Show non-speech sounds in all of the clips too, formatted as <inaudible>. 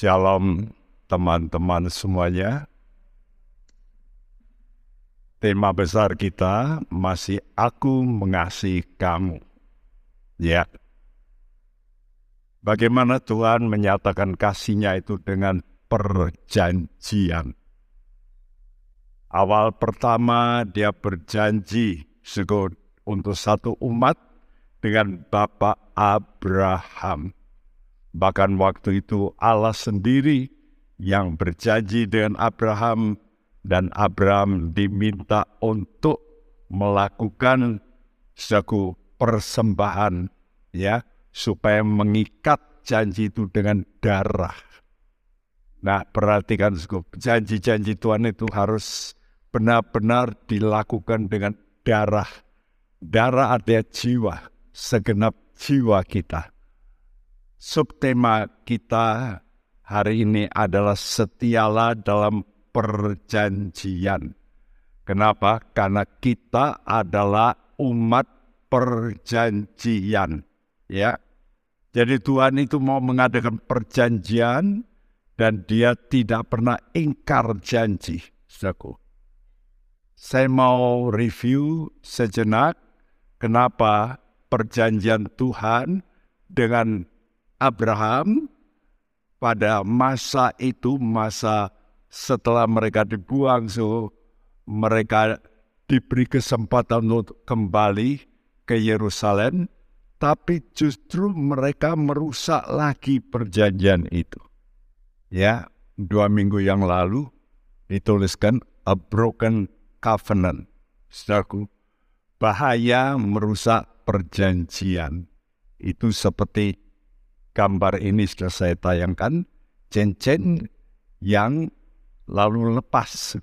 Shalom teman-teman semuanya. Tema besar kita masih aku mengasihi kamu. Ya. Bagaimana Tuhan menyatakan kasihnya itu dengan perjanjian. Awal pertama dia berjanji untuk satu umat dengan Bapak Abraham Bahkan waktu itu Allah sendiri yang berjanji dengan Abraham dan Abraham diminta untuk melakukan suatu persembahan ya supaya mengikat janji itu dengan darah. Nah, perhatikan janji-janji Tuhan itu harus benar-benar dilakukan dengan darah. Darah artinya jiwa, segenap jiwa kita. Subtema kita hari ini adalah setialah dalam perjanjian. Kenapa? Karena kita adalah umat perjanjian. Ya. Jadi Tuhan itu mau mengadakan perjanjian dan dia tidak pernah ingkar janji. Saya mau review sejenak kenapa perjanjian Tuhan dengan Abraham pada masa itu, masa setelah mereka dibuang, so mereka diberi kesempatan untuk kembali ke Yerusalem, tapi justru mereka merusak lagi perjanjian itu. Ya, dua minggu yang lalu dituliskan a broken covenant. Saudaraku, bahaya merusak perjanjian. Itu seperti gambar ini sudah saya tayangkan, cincin yang lalu lepas.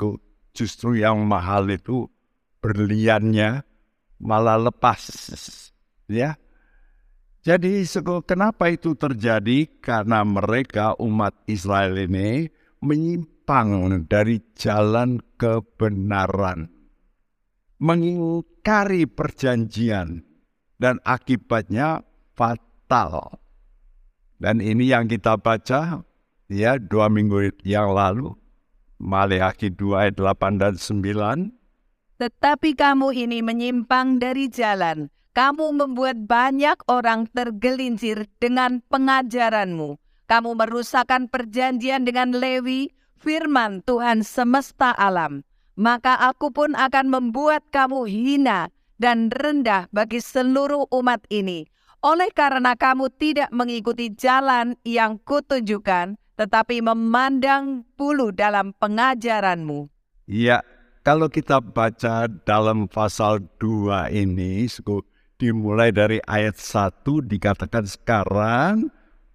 Justru yang mahal itu berliannya malah lepas. Ya, jadi kenapa itu terjadi? Karena mereka umat Israel ini menyimpang dari jalan kebenaran. Mengingkari perjanjian dan akibatnya fatal. Dan ini yang kita baca ya dua minggu yang lalu. Maleakhi 2 ayat 8 dan 9. Tetapi kamu ini menyimpang dari jalan. Kamu membuat banyak orang tergelincir dengan pengajaranmu. Kamu merusakkan perjanjian dengan Lewi, firman Tuhan semesta alam. Maka aku pun akan membuat kamu hina dan rendah bagi seluruh umat ini oleh karena kamu tidak mengikuti jalan yang kutunjukkan, tetapi memandang bulu dalam pengajaranmu. Ya, kalau kita baca dalam pasal 2 ini, dimulai dari ayat 1 dikatakan sekarang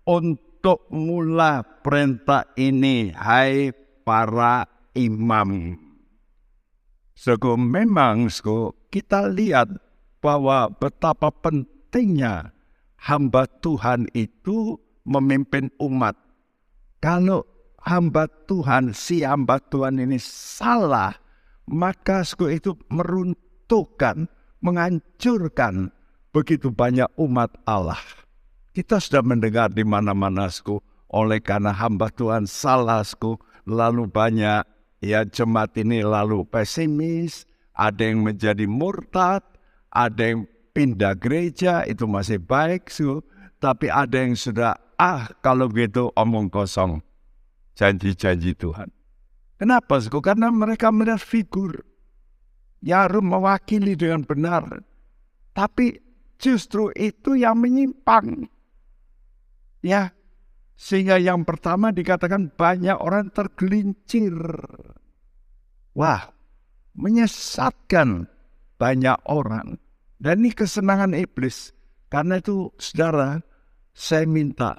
untuk mula perintah ini, hai para imam. So, memang so, kita lihat bahwa betapa penting pentingnya hamba Tuhan itu memimpin umat. Kalau hamba Tuhan, si hamba Tuhan ini salah, maka itu meruntuhkan, menghancurkan begitu banyak umat Allah. Kita sudah mendengar di mana-mana, oleh karena hamba Tuhan salah, lalu banyak ya jemaat ini lalu pesimis, ada yang menjadi murtad, ada yang pindah gereja itu masih baik, su. tapi ada yang sudah, ah kalau begitu omong kosong. Janji-janji Tuhan. Kenapa? Su? Karena mereka melihat figur. yang mewakili dengan benar. Tapi justru itu yang menyimpang. Ya, sehingga yang pertama dikatakan banyak orang tergelincir. Wah, menyesatkan banyak orang. Dan ini kesenangan iblis. Karena itu saudara, saya minta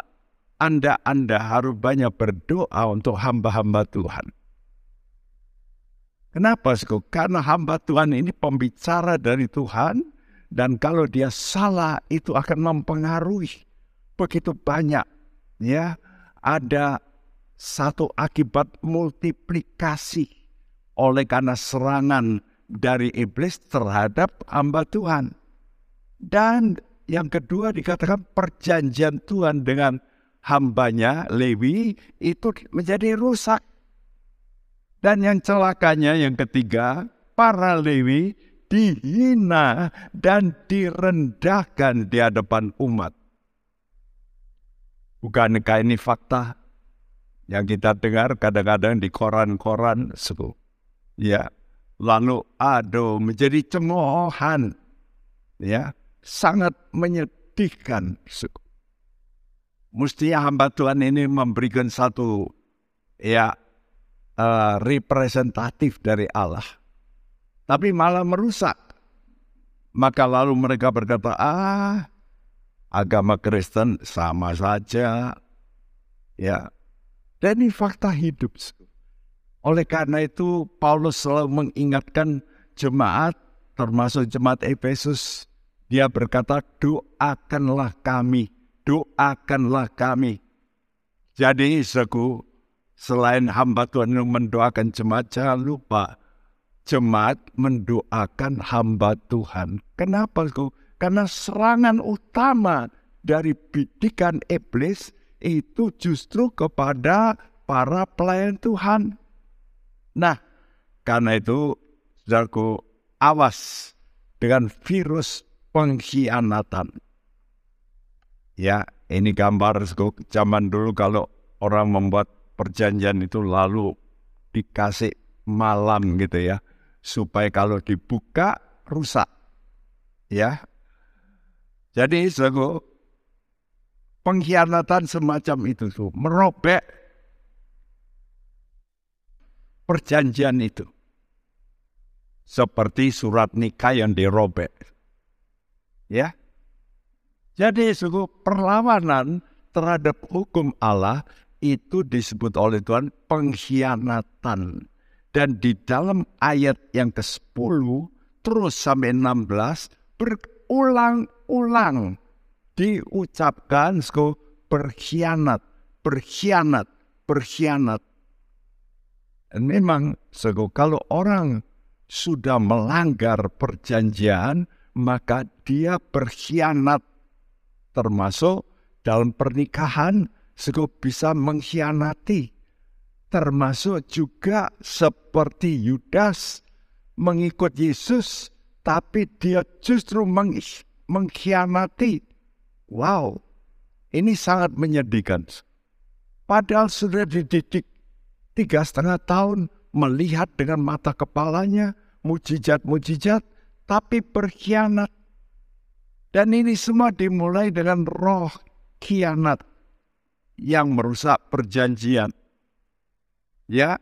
Anda-Anda harus banyak berdoa untuk hamba-hamba Tuhan. Kenapa? Karena hamba Tuhan ini pembicara dari Tuhan. Dan kalau dia salah itu akan mempengaruhi begitu banyak. Ya, ada satu akibat multiplikasi oleh karena serangan dari iblis terhadap hamba Tuhan. Dan yang kedua dikatakan perjanjian Tuhan dengan hambanya Lewi itu menjadi rusak. Dan yang celakanya yang ketiga, para Lewi dihina dan direndahkan di hadapan umat. Bukankah ini fakta yang kita dengar kadang-kadang di koran-koran? Ya, lalu aduh menjadi cemoohan. Ya, sangat menyedihkan. Mestinya hamba Tuhan ini memberikan satu ya uh, representatif dari Allah. Tapi malah merusak. Maka lalu mereka berkata, ah agama Kristen sama saja. Ya, dan ini fakta hidup. Oleh karena itu Paulus selalu mengingatkan jemaat termasuk jemaat Efesus. Dia berkata doakanlah kami, doakanlah kami. Jadi isaku selain hamba Tuhan yang mendoakan jemaat jangan lupa jemaat mendoakan hamba Tuhan. Kenapa? Karena serangan utama dari bidikan iblis itu justru kepada para pelayan Tuhan. Nah, karena itu, saudaraku, awas dengan virus pengkhianatan. Ya, ini gambar zaman dulu kalau orang membuat perjanjian itu lalu dikasih malam gitu ya, supaya kalau dibuka rusak. Ya, jadi saudaraku, pengkhianatan semacam itu tuh merobek perjanjian itu. Seperti surat nikah yang dirobek. Ya. Jadi suku perlawanan terhadap hukum Allah itu disebut oleh Tuhan pengkhianatan. Dan di dalam ayat yang ke-10 terus sampai 16 berulang-ulang diucapkan sko berkhianat, berkhianat, berkhianat. Dan memang kalau orang sudah melanggar perjanjian, maka dia berkhianat. Termasuk dalam pernikahan, sego bisa mengkhianati. Termasuk juga seperti Yudas mengikut Yesus, tapi dia justru mengkhianati Wow, ini sangat menyedihkan. Padahal sudah dididik tiga setengah tahun melihat dengan mata kepalanya mujizat-mujizat, tapi berkhianat. Dan ini semua dimulai dengan roh khianat yang merusak perjanjian. Ya,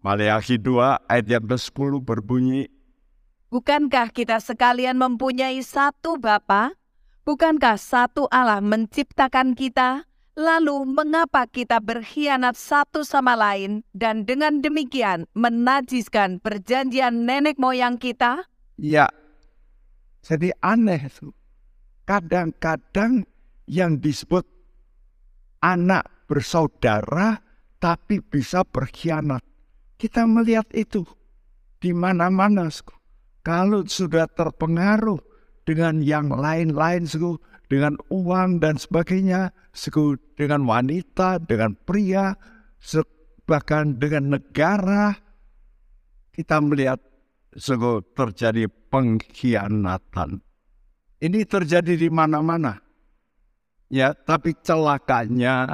Maleakhi 2 ayat yang ke-10 berbunyi, Bukankah kita sekalian mempunyai satu Bapa? Bukankah satu Allah menciptakan kita? Lalu mengapa kita berkhianat satu sama lain dan dengan demikian menajiskan perjanjian nenek moyang kita? Ya, jadi aneh. Kadang-kadang yang disebut anak bersaudara tapi bisa berkhianat. Kita melihat itu di mana-mana. Kalau sudah terpengaruh dengan yang lain-lain dengan uang dan sebagainya suku dengan wanita dengan pria bahkan dengan negara kita melihat suku terjadi pengkhianatan. Ini terjadi di mana-mana. Ya tapi celakanya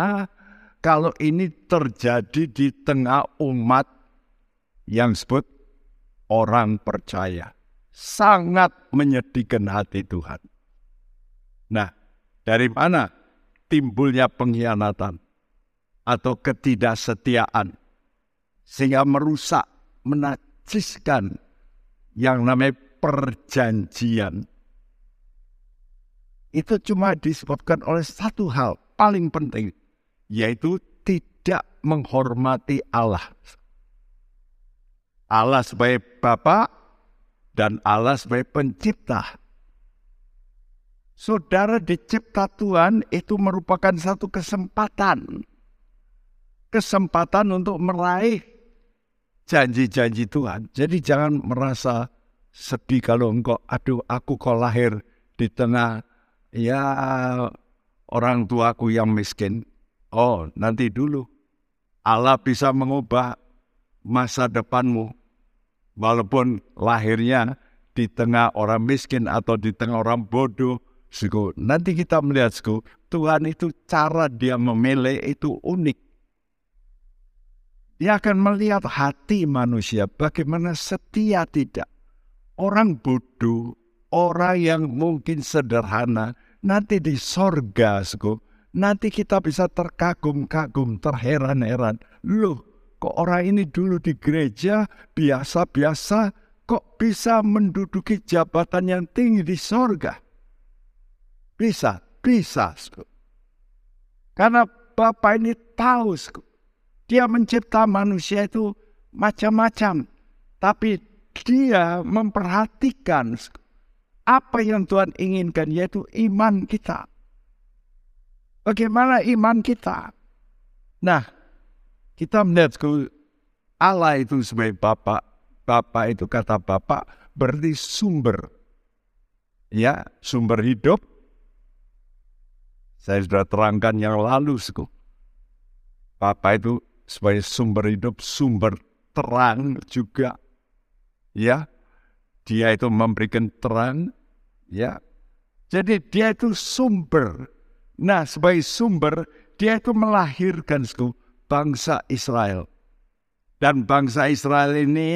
kalau ini terjadi di tengah umat yang disebut orang percaya. Sangat menyedihkan hati Tuhan. Nah, dari mana timbulnya pengkhianatan atau ketidaksetiaan sehingga merusak, menajiskan yang namanya perjanjian. Itu cuma disebabkan oleh satu hal paling penting, yaitu tidak menghormati Allah. Allah sebagai Bapak, dan Allah sebagai pencipta. Saudara dicipta Tuhan itu merupakan satu kesempatan. Kesempatan untuk meraih janji-janji Tuhan. Jadi jangan merasa sedih kalau engkau, aduh aku kok lahir di tengah ya orang tuaku yang miskin. Oh, nanti dulu. Allah bisa mengubah masa depanmu. Walaupun lahirnya di tengah orang miskin atau di tengah orang bodoh, Suku, nanti kita melihat suku, Tuhan itu cara dia memilih itu unik. Dia akan melihat hati manusia bagaimana setia tidak. Orang bodoh, orang yang mungkin sederhana, nanti di sorga, suku, nanti kita bisa terkagum-kagum, terheran-heran. Loh, kok orang ini dulu di gereja biasa-biasa, kok bisa menduduki jabatan yang tinggi di sorga? Bisa, bisa. Karena Bapak ini tahu, dia mencipta manusia itu macam-macam. Tapi dia memperhatikan apa yang Tuhan inginkan, yaitu iman kita. Bagaimana iman kita? Nah, kita melihat Allah itu sebagai Bapak. Bapak itu kata Bapak berarti sumber. Ya, sumber hidup, saya sudah terangkan yang lalu, suku. Papa itu sebagai sumber hidup, sumber terang juga. Ya, dia itu memberikan terang, ya. Jadi dia itu sumber. Nah, sebagai sumber, dia itu melahirkan suku, bangsa Israel. Dan bangsa Israel ini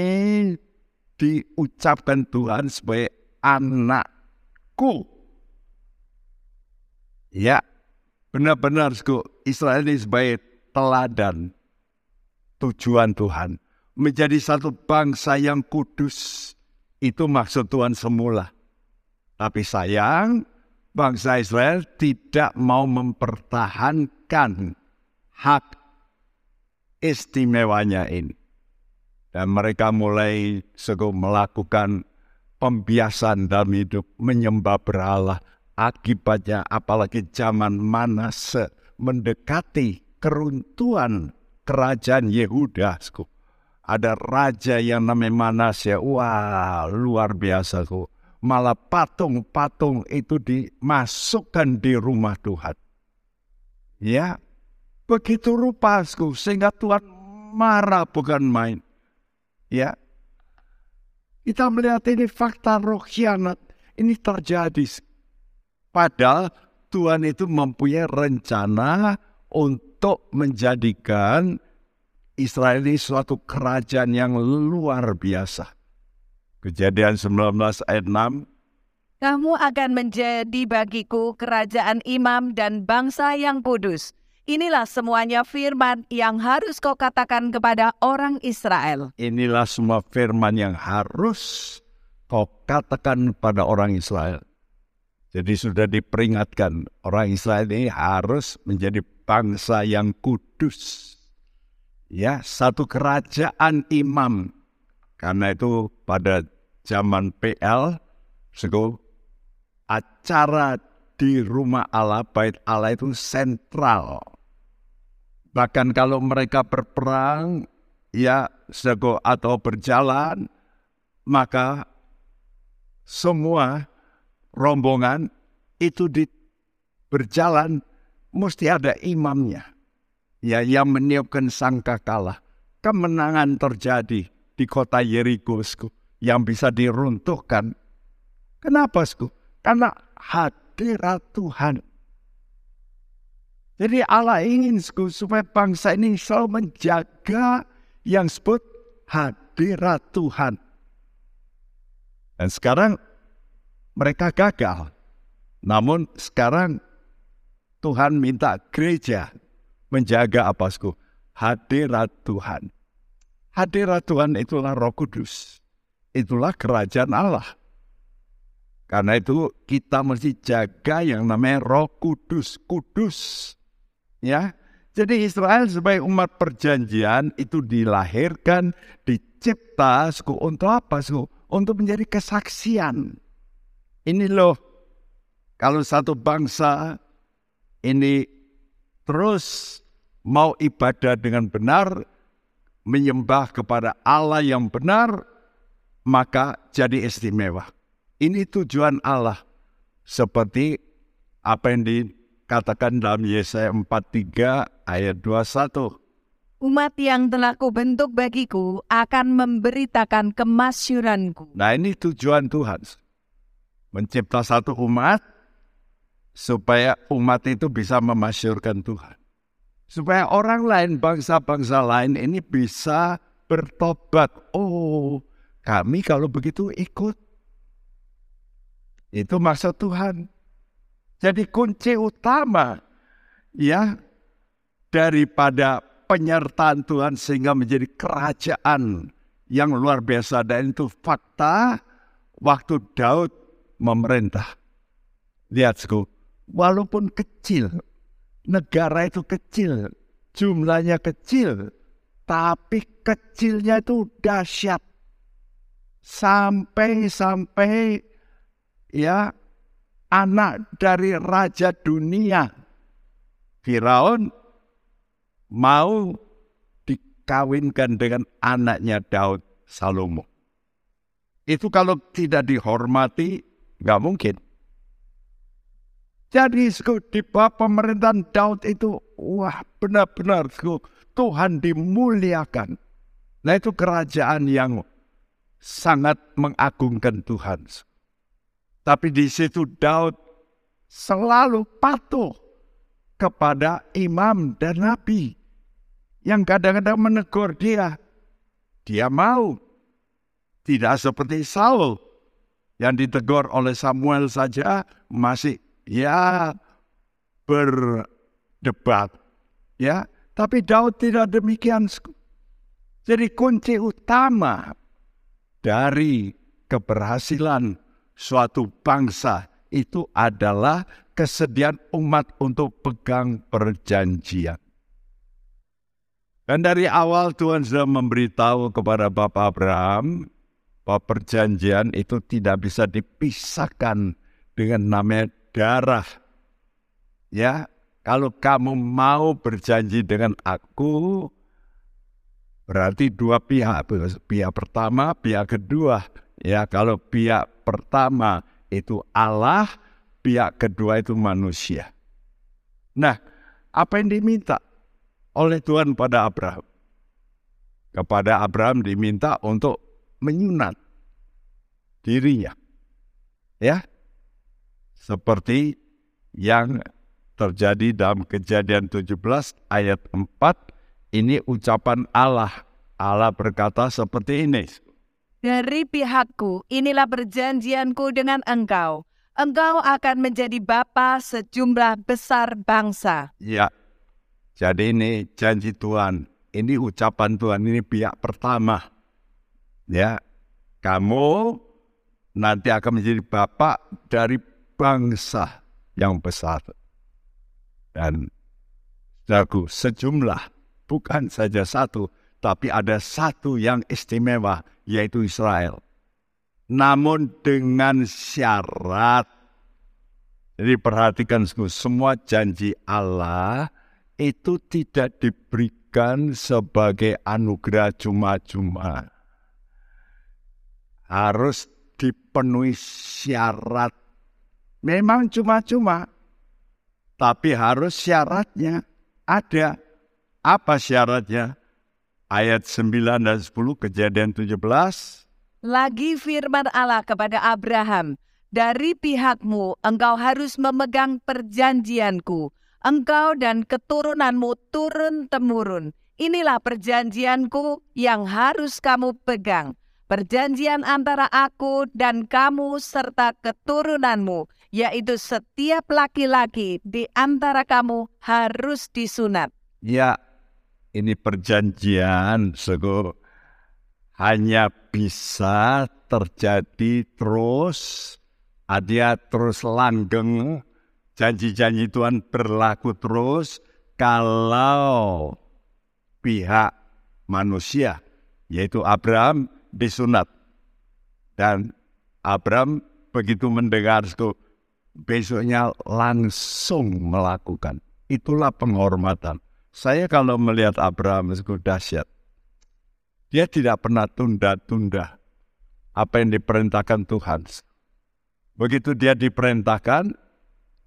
diucapkan Tuhan sebagai anakku. Ya, benar-benar Israel ini sebagai teladan tujuan Tuhan. Menjadi satu bangsa yang kudus. Itu maksud Tuhan semula. Tapi sayang, bangsa Israel tidak mau mempertahankan hak istimewanya ini. Dan mereka mulai melakukan pembiasan dalam hidup, menyembah berhala, Akibatnya apalagi zaman Manase mendekati keruntuhan kerajaan Yehuda. Ada raja yang namanya Manase. Wah luar biasa. Ku. Malah patung-patung itu dimasukkan di rumah Tuhan. Ya, begitu rupa sehingga Tuhan marah bukan main. Ya, kita melihat ini fakta roh khianat ini terjadi Padahal Tuhan itu mempunyai rencana untuk menjadikan Israel ini suatu kerajaan yang luar biasa. Kejadian 19 ayat 6. Kamu akan menjadi bagiku kerajaan imam dan bangsa yang kudus. Inilah semuanya firman yang harus kau katakan kepada orang Israel. Inilah semua firman yang harus kau katakan pada orang Israel. Jadi sudah diperingatkan orang Israel ini harus menjadi bangsa yang kudus. Ya, satu kerajaan imam. Karena itu pada zaman PL, suku, acara di rumah Allah, bait Allah itu sentral. Bahkan kalau mereka berperang, ya, suku, atau berjalan, maka semua rombongan itu di berjalan mesti ada imamnya. Ya, yang meniupkan sangka kalah. Kemenangan terjadi di kota Yeriko yang bisa diruntuhkan. Kenapa, Sku? Karena hadirat Tuhan. Jadi Allah ingin Sku, supaya bangsa ini selalu menjaga yang sebut hadirat Tuhan. Dan sekarang mereka gagal. Namun sekarang Tuhan minta gereja menjaga apa sku? Hadirat Tuhan. Hadirat Tuhan itulah roh kudus. Itulah kerajaan Allah. Karena itu kita mesti jaga yang namanya roh kudus. Kudus. Ya, jadi Israel sebagai umat perjanjian itu dilahirkan, dicipta suku untuk apa suku? Untuk menjadi kesaksian ini loh, kalau satu bangsa ini terus mau ibadah dengan benar, menyembah kepada Allah yang benar, maka jadi istimewa. Ini tujuan Allah. Seperti apa yang dikatakan dalam Yesaya 43 ayat 21. Umat yang telah kubentuk bagiku akan memberitakan kemasyuranku. Nah ini tujuan Tuhan. Mencipta satu umat supaya umat itu bisa memasyurkan Tuhan. Supaya orang lain, bangsa-bangsa lain ini bisa bertobat. Oh, kami kalau begitu ikut. Itu maksud Tuhan. Jadi kunci utama ya daripada penyertaan Tuhan sehingga menjadi kerajaan yang luar biasa dan itu fakta waktu Daud memerintah. Lihat, walaupun kecil, negara itu kecil, jumlahnya kecil, tapi kecilnya itu dahsyat. Sampai-sampai ya anak dari raja dunia, Firaun mau dikawinkan dengan anaknya Daud Salomo. Itu kalau tidak dihormati, nggak mungkin. Jadi di bawah pemerintahan Daud itu, wah benar-benar Tuhan dimuliakan. Nah itu kerajaan yang sangat mengagungkan Tuhan. Tapi di situ Daud selalu patuh kepada imam dan nabi yang kadang-kadang menegur dia. Dia mau. Tidak seperti Saul yang ditegur oleh Samuel saja masih ya berdebat ya tapi Daud tidak demikian jadi kunci utama dari keberhasilan suatu bangsa itu adalah kesediaan umat untuk pegang perjanjian. Dan dari awal Tuhan sudah memberitahu kepada Bapak Abraham bahwa perjanjian itu tidak bisa dipisahkan dengan namanya darah. Ya, kalau kamu mau berjanji dengan aku, berarti dua pihak. Pihak pertama, pihak kedua. Ya, kalau pihak pertama itu Allah, pihak kedua itu manusia. Nah, apa yang diminta oleh Tuhan pada Abraham? Kepada Abraham diminta untuk menyunat dirinya. Ya, seperti yang terjadi dalam kejadian 17 ayat 4 ini ucapan Allah. Allah berkata seperti ini. Dari pihakku, inilah perjanjianku dengan engkau. Engkau akan menjadi bapa sejumlah besar bangsa. Ya, jadi ini janji Tuhan. Ini ucapan Tuhan, ini pihak pertama. Ya, kamu nanti akan menjadi bapak dari bangsa yang besar. Dan saudaraku, sejumlah, bukan saja satu, tapi ada satu yang istimewa, yaitu Israel. Namun dengan syarat, jadi perhatikan semua janji Allah itu tidak diberikan sebagai anugerah cuma-cuma. Harus dipenuhi syarat Memang cuma-cuma, tapi harus syaratnya ada. Apa syaratnya? Ayat 9 dan 10 kejadian 17. Lagi firman Allah kepada Abraham, dari pihakmu engkau harus memegang perjanjianku, engkau dan keturunanmu turun-temurun. Inilah perjanjianku yang harus kamu pegang. Perjanjian antara aku dan kamu serta keturunanmu yaitu setiap laki-laki di antara kamu harus disunat. Ya, ini perjanjian, Sego. Hanya bisa terjadi terus, ada terus langgeng, janji-janji Tuhan berlaku terus kalau pihak manusia, yaitu Abraham, disunat. Dan Abraham begitu mendengar itu, besoknya langsung melakukan. Itulah penghormatan. Saya kalau melihat Abraham itu dahsyat. Dia tidak pernah tunda-tunda apa yang diperintahkan Tuhan. Begitu dia diperintahkan,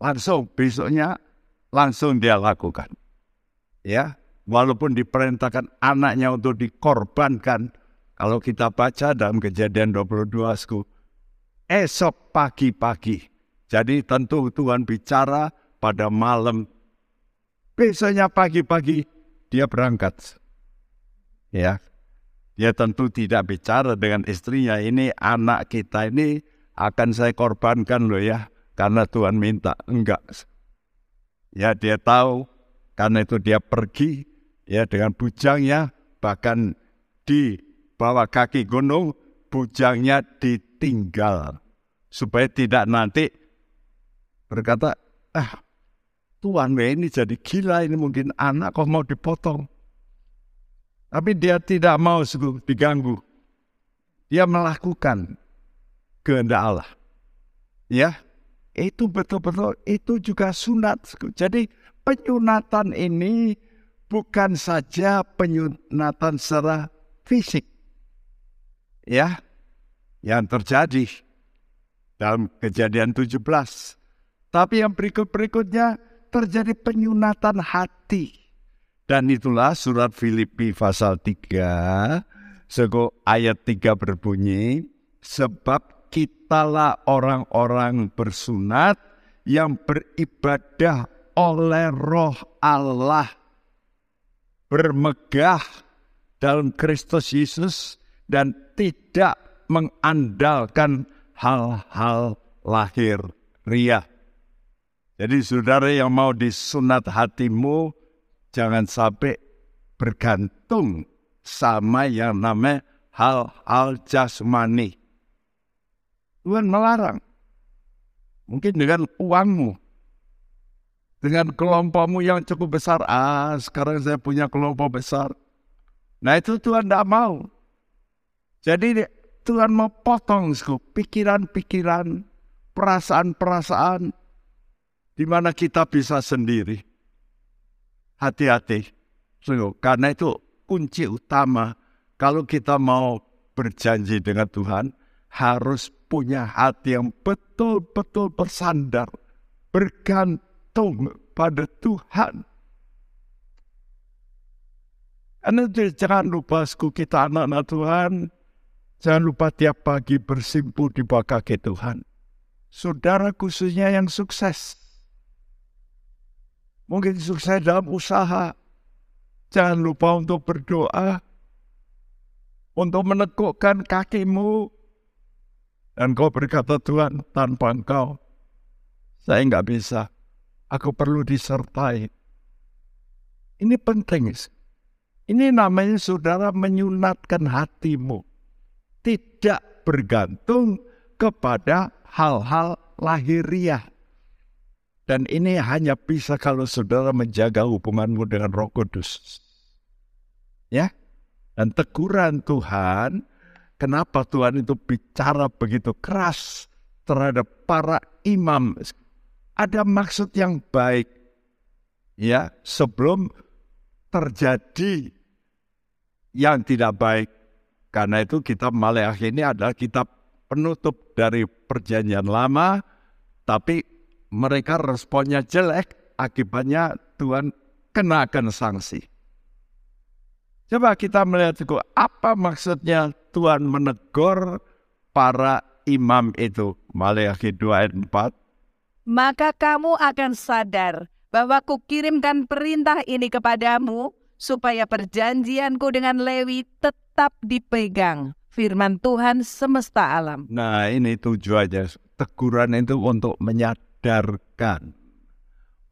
langsung besoknya langsung dia lakukan. Ya, walaupun diperintahkan anaknya untuk dikorbankan, kalau kita baca dalam kejadian 22 sku, esok pagi-pagi. Jadi tentu Tuhan bicara pada malam. Besoknya pagi-pagi dia berangkat. Ya, dia tentu tidak bicara dengan istrinya ini anak kita ini akan saya korbankan loh ya karena Tuhan minta enggak ya dia tahu karena itu dia pergi ya dengan bujangnya bahkan di bawah kaki gunung bujangnya ditinggal supaya tidak nanti berkata ah Tuhan ini jadi gila ini mungkin anak kok mau dipotong tapi dia tidak mau diganggu dia melakukan kehendak Allah ya itu betul-betul itu juga sunat. Jadi penyunatan ini bukan saja penyunatan secara fisik. Ya, yang terjadi dalam kejadian 17. Tapi yang berikut-berikutnya terjadi penyunatan hati. Dan itulah surat Filipi pasal 3, sego ayat 3 berbunyi, sebab kitalah orang-orang bersunat yang beribadah oleh roh Allah. Bermegah dalam Kristus Yesus dan tidak mengandalkan hal-hal lahir ria. Jadi saudara yang mau disunat hatimu, jangan sampai bergantung sama yang namanya hal-hal jasmani. Tuhan melarang. Mungkin dengan uangmu. Dengan kelompokmu yang cukup besar. Ah, sekarang saya punya kelompok besar. Nah itu Tuhan tidak mau. Jadi Tuhan mau potong pikiran-pikiran, perasaan-perasaan di mana kita bisa sendiri. Hati-hati. Karena itu kunci utama kalau kita mau berjanji dengan Tuhan harus punya hati yang betul-betul bersandar, bergantung pada Tuhan. Karena jangan lupa kita anak-anak Tuhan, jangan lupa tiap pagi bersimpu di bawah kaki Tuhan. Saudara khususnya yang sukses. Mungkin sukses dalam usaha. Jangan lupa untuk berdoa. Untuk menekukkan kakimu dan kau berkata, Tuhan, tanpa engkau, saya nggak bisa. Aku perlu disertai. Ini penting. Ini namanya saudara menyunatkan hatimu. Tidak bergantung kepada hal-hal lahiriah. Dan ini hanya bisa kalau saudara menjaga hubunganmu dengan roh kudus. Ya, dan teguran Tuhan Kenapa Tuhan itu bicara begitu keras terhadap para imam? Ada maksud yang baik. Ya, sebelum terjadi yang tidak baik. Karena itu kitab Maleakh ini adalah kitab penutup dari perjanjian lama, tapi mereka responnya jelek, akibatnya Tuhan kenakan sanksi. Coba kita melihat juga apa maksudnya Tuhan menegur para imam itu. Maleakhi 2 ayat 4. Maka kamu akan sadar bahwa kukirimkan perintah ini kepadamu supaya perjanjianku dengan Lewi tetap dipegang. Firman Tuhan semesta alam. Nah ini tujuannya. Teguran itu untuk menyadarkan.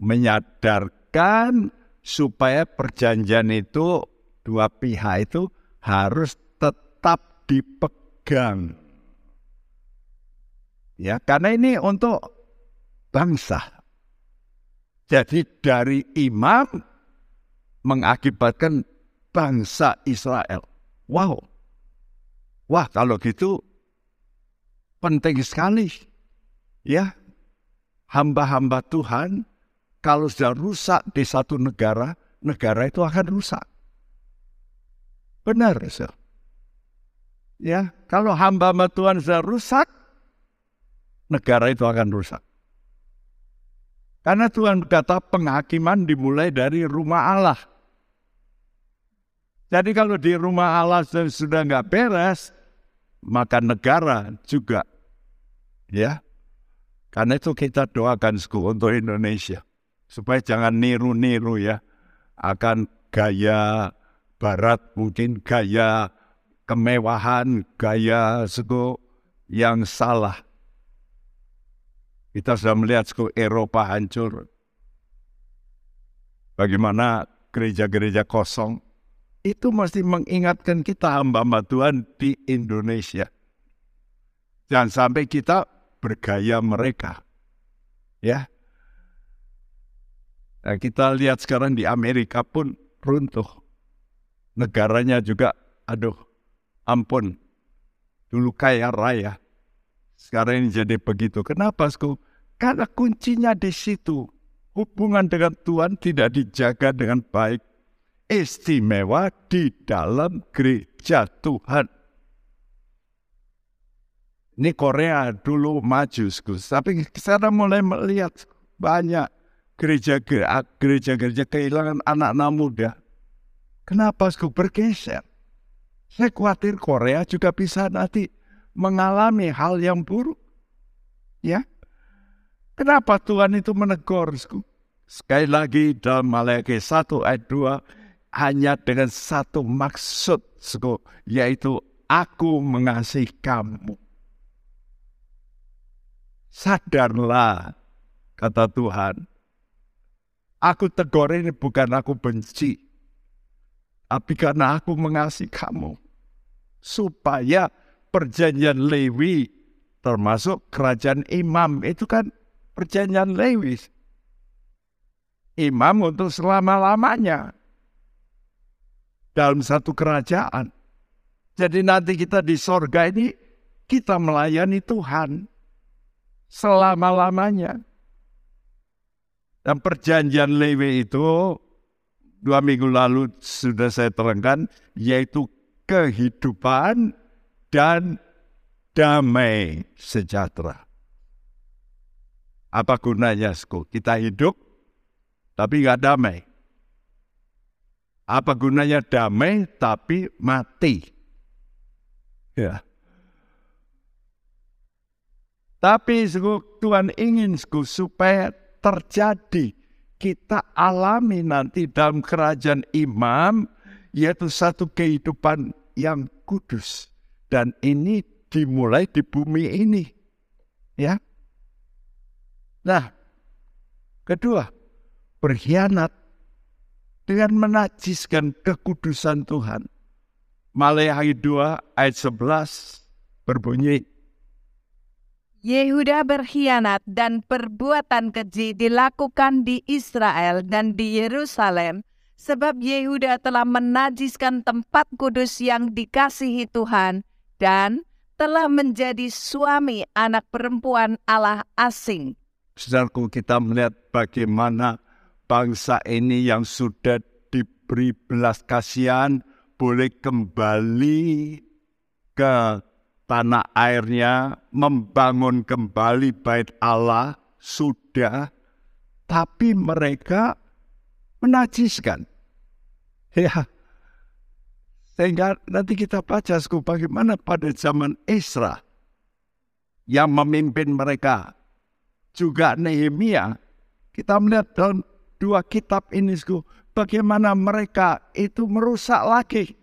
Menyadarkan supaya perjanjian itu dua pihak itu harus tetap dipegang. Ya, karena ini untuk bangsa. Jadi dari imam mengakibatkan bangsa Israel. Wow. Wah, kalau gitu penting sekali. Ya, hamba-hamba Tuhan kalau sudah rusak di satu negara, negara itu akan rusak. Benar, sir. Ya, kalau hamba-hamba Tuhan sudah rusak, negara itu akan rusak. Karena Tuhan berkata penghakiman dimulai dari rumah Allah. Jadi kalau di rumah Allah sudah nggak beres, maka negara juga. Ya, karena itu kita doakan untuk Indonesia. Supaya jangan niru-niru ya. Akan gaya barat, mungkin gaya kemewahan, gaya suku yang salah. Kita sudah melihat suku Eropa hancur. Bagaimana gereja-gereja kosong itu mesti mengingatkan kita hamba-hamba Tuhan di Indonesia. Jangan sampai kita bergaya mereka. Ya. Nah, kita lihat sekarang di Amerika pun runtuh. Negaranya juga, aduh, ampun. Dulu kaya raya. Sekarang ini jadi begitu. Kenapa, Sku? Karena kuncinya di situ. Hubungan dengan Tuhan tidak dijaga dengan baik istimewa di dalam gereja Tuhan. Ini Korea dulu maju. Tapi sekarang mulai melihat banyak gereja-gereja kehilangan anak-anak muda. Kenapa Gus bergeser? Saya khawatir Korea juga bisa nanti mengalami hal yang buruk. Ya, Kenapa Tuhan itu menegur? Sekali lagi dalam Maleakhi 1 ayat 2, hanya dengan satu maksud, yaitu aku mengasihi kamu. Sadarlah, kata Tuhan. Aku tegur ini bukan aku benci, tapi karena aku mengasihi kamu. Supaya perjanjian Lewi, termasuk kerajaan imam, itu kan perjanjian Lewi. Imam untuk selama-lamanya dalam satu kerajaan. Jadi nanti kita di sorga ini kita melayani Tuhan selama-lamanya. Dan perjanjian Lewi itu dua minggu lalu sudah saya terangkan, yaitu kehidupan dan damai sejahtera. Apa gunanya, Kita hidup, tapi nggak damai. Apa gunanya damai tapi mati? Ya. Tapi Tuhan ingin supaya terjadi kita alami nanti dalam kerajaan imam yaitu satu kehidupan yang kudus dan ini dimulai di bumi ini ya nah kedua berkhianat dengan menajiskan kekudusan Tuhan. Maleakhi 2 ayat 11 berbunyi, Yehuda berkhianat dan perbuatan keji dilakukan di Israel dan di Yerusalem, sebab Yehuda telah menajiskan tempat kudus yang dikasihi Tuhan dan telah menjadi suami anak perempuan Allah asing. Saudaraku, kita melihat bagaimana bangsa ini yang sudah diberi belas kasihan boleh kembali ke tanah airnya, membangun kembali bait Allah, sudah, tapi mereka menajiskan. Ya, sehingga nanti kita baca bagaimana pada zaman Esra yang memimpin mereka. Juga Nehemia, kita melihat dalam dua kitab ini, bagaimana mereka itu merusak lagi.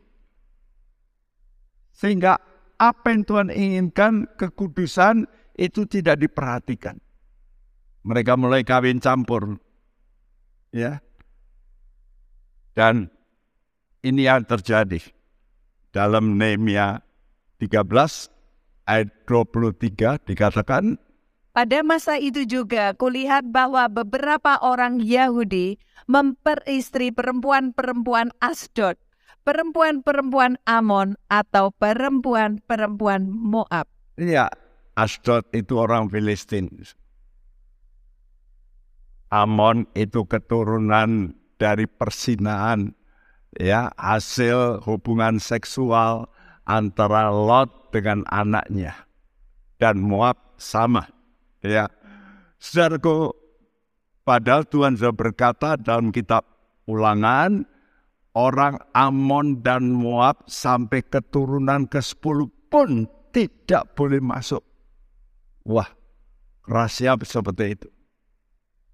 Sehingga apa yang Tuhan inginkan, kekudusan itu tidak diperhatikan. Mereka mulai kawin campur. Ya. Dan ini yang terjadi dalam Nehemia 13 ayat 23 dikatakan pada masa itu juga kulihat bahwa beberapa orang Yahudi memperistri perempuan-perempuan Asdod, perempuan-perempuan Amon atau perempuan-perempuan Moab. Iya, Asdod itu orang Filistin. Amon itu keturunan dari persinaan, ya hasil hubungan seksual antara Lot dengan anaknya. Dan Moab sama Ya, saudaraku, Padahal Tuhan sudah berkata dalam kitab ulangan, orang Amon dan Moab sampai keturunan ke-10 pun tidak boleh masuk. Wah, rahasia seperti itu.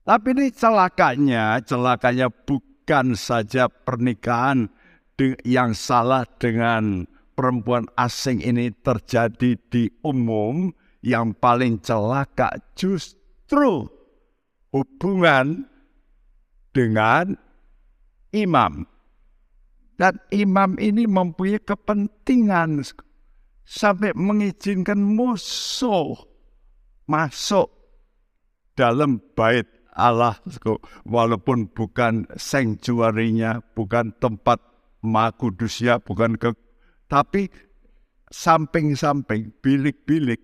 Tapi ini celakanya, celakanya bukan saja pernikahan yang salah dengan perempuan asing ini terjadi di umum, yang paling celaka justru hubungan dengan imam. Dan imam ini mempunyai kepentingan sampai mengizinkan musuh masuk dalam bait Allah walaupun bukan sanctuary-nya, bukan tempat maha kudusnya, bukan ke tapi samping-samping, bilik-bilik.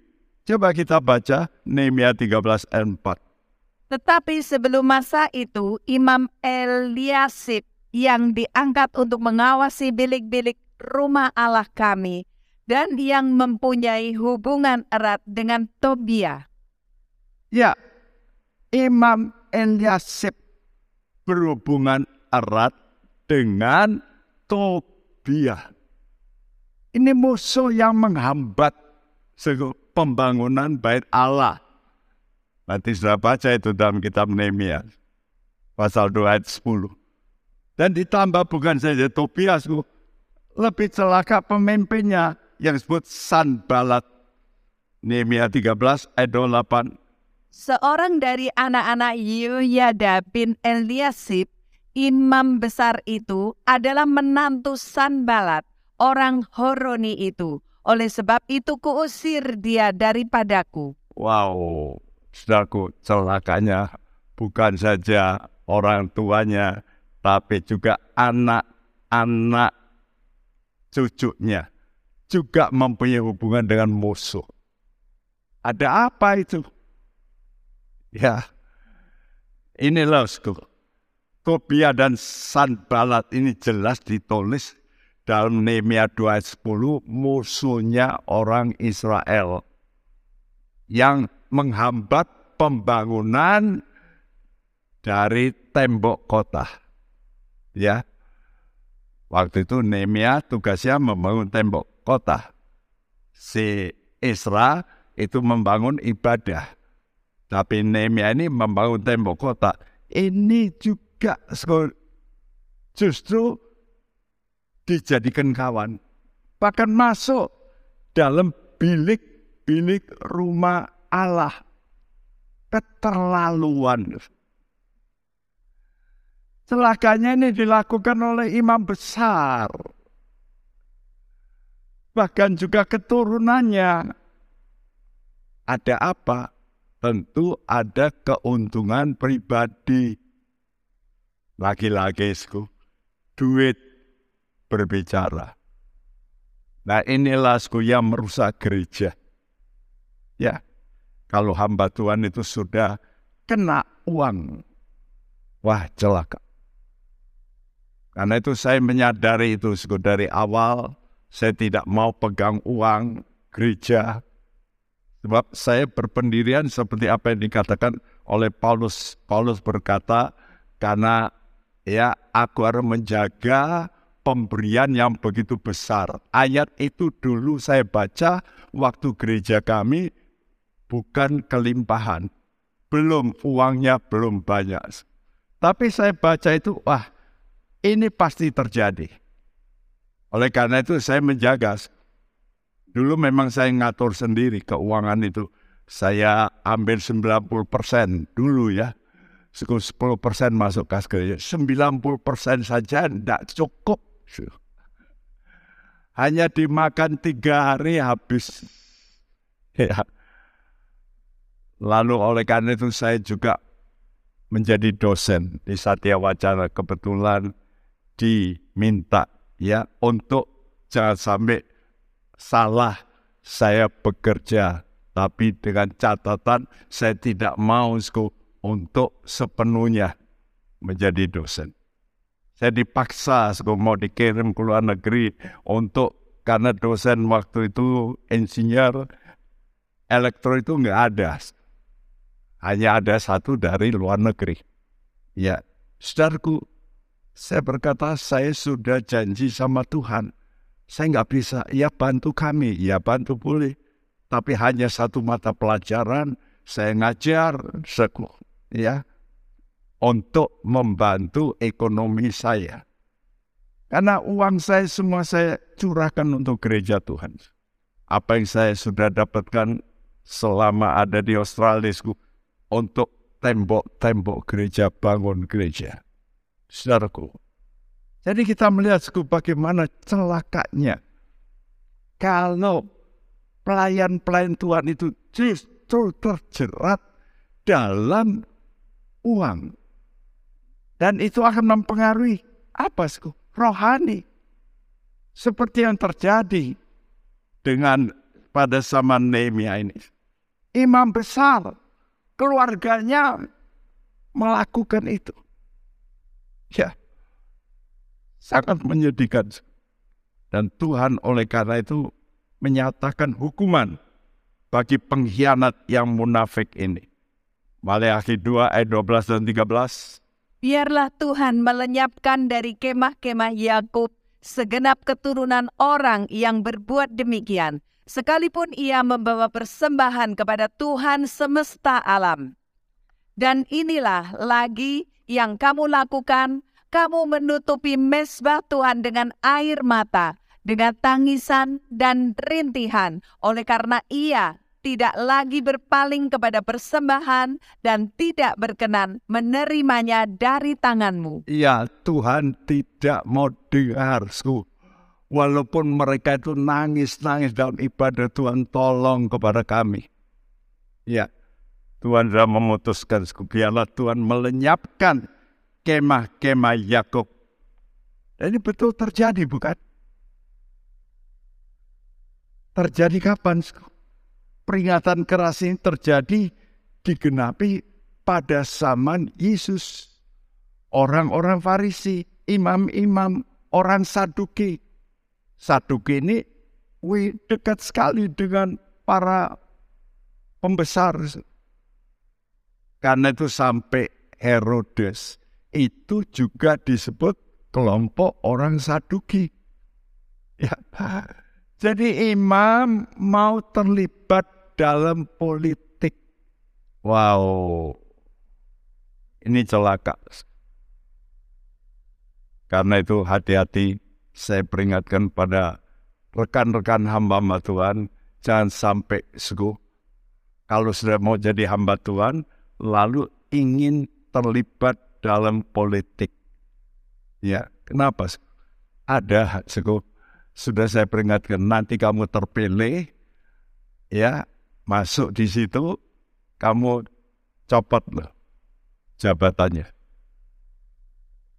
Coba kita baca Nehemia 13 ayat 4. Tetapi sebelum masa itu, Imam Eliasib yang diangkat untuk mengawasi bilik-bilik rumah Allah kami dan yang mempunyai hubungan erat dengan Tobia. Ya, Imam Eliasib berhubungan erat dengan Tobia. Ini musuh yang menghambat pembangunan bait Allah Nanti sudah baca itu dalam kitab Nehemia. Pasal 2 ayat 10. Dan ditambah bukan saja Tobias, lebih celaka pemimpinnya yang disebut Sanbalat. Nehemia 13 ayat 28. Seorang dari anak-anak Yoyada bin Eliasib, imam besar itu adalah menantu Sanbalat, orang Horoni itu. Oleh sebab itu kuusir dia daripadaku. Wow, Saudaraku, celakanya bukan saja orang tuanya, tapi juga anak-anak cucunya juga mempunyai hubungan dengan musuh. Ada apa itu? Ya, inilah Tobia dan Sanbalat ini jelas ditulis dalam Nehemia 2 ayat 10 musuhnya orang Israel yang menghambat pembangunan dari tembok kota. Ya. Waktu itu Nehemia tugasnya membangun tembok kota. Si Isra itu membangun ibadah. Tapi Nehemia ini membangun tembok kota. Ini juga justru dijadikan kawan. Bahkan masuk dalam bilik-bilik rumah Allah. Keterlaluan. Celakanya ini dilakukan oleh imam besar. Bahkan juga keturunannya. Ada apa? Tentu ada keuntungan pribadi. Lagi-lagi, duit berbicara. Nah inilah yang merusak gereja. Ya, kalau hamba Tuhan itu sudah kena uang, wah celaka. Karena itu saya menyadari itu dari awal, saya tidak mau pegang uang gereja. Sebab saya berpendirian seperti apa yang dikatakan oleh Paulus. Paulus berkata, karena ya aku harus menjaga pemberian yang begitu besar. Ayat itu dulu saya baca waktu gereja kami bukan kelimpahan. Belum uangnya belum banyak. Tapi saya baca itu, wah ini pasti terjadi. Oleh karena itu saya menjaga. Dulu memang saya ngatur sendiri keuangan itu. Saya ambil 90 persen dulu ya. 10 persen masuk kas kerja. 90 persen saja tidak cukup. Hanya dimakan tiga hari habis. Ya. Lalu oleh karena itu saya juga menjadi dosen di Satya Wacana kebetulan diminta ya untuk jangan sampai salah saya bekerja tapi dengan catatan saya tidak mau untuk sepenuhnya menjadi dosen. Saya dipaksa mau dikirim ke luar negeri untuk karena dosen waktu itu insinyur elektro itu nggak ada hanya ada satu dari luar negeri. Ya, saudaraku, saya berkata saya sudah janji sama Tuhan. Saya nggak bisa, ya bantu kami, ya bantu boleh. Tapi hanya satu mata pelajaran, saya ngajar, sekolah, ya, untuk membantu ekonomi saya. Karena uang saya semua saya curahkan untuk gereja Tuhan. Apa yang saya sudah dapatkan selama ada di Australia untuk tembok-tembok gereja, bangun gereja. Saudaraku, jadi kita melihat bagaimana celakanya kalau pelayan-pelayan Tuhan itu justru terjerat dalam uang. Dan itu akan mempengaruhi apa sih? rohani. Seperti yang terjadi dengan pada zaman Nehemia ini. Imam besar, keluarganya melakukan itu. Ya, sangat menyedihkan. Dan Tuhan oleh karena itu menyatakan hukuman bagi pengkhianat yang munafik ini. Maleakhi 2 ayat 12 dan 13. Biarlah Tuhan melenyapkan dari kemah-kemah Yakub segenap keturunan orang yang berbuat demikian, sekalipun ia membawa persembahan kepada Tuhan semesta alam. Dan inilah lagi yang kamu lakukan, kamu menutupi mesbah Tuhan dengan air mata, dengan tangisan dan rintihan, oleh karena ia tidak lagi berpaling kepada persembahan dan tidak berkenan menerimanya dari tanganmu. Ya Tuhan tidak mau dengar, Walaupun mereka itu nangis-nangis dalam ibadah Tuhan tolong kepada kami. Ya, Tuhan sudah memutuskan, biarlah Tuhan melenyapkan kemah-kemah Yakub. Ini betul terjadi bukan? Terjadi kapan? Peringatan keras ini terjadi digenapi pada zaman Yesus. Orang-orang Farisi, imam-imam, orang Saduki. Saduki ini wih, dekat sekali dengan para pembesar. Karena itu sampai Herodes itu juga disebut kelompok orang Saduki. Ya. <laughs> Jadi imam mau terlibat dalam politik. Wow, ini celaka. Karena itu hati-hati saya peringatkan pada rekan-rekan hamba-hamba Tuhan, jangan sampai segu. Kalau sudah mau jadi hamba Tuhan, lalu ingin terlibat dalam politik. Ya, kenapa? Ada segu. Sudah saya peringatkan, nanti kamu terpilih, ya masuk di situ, kamu copot loh jabatannya.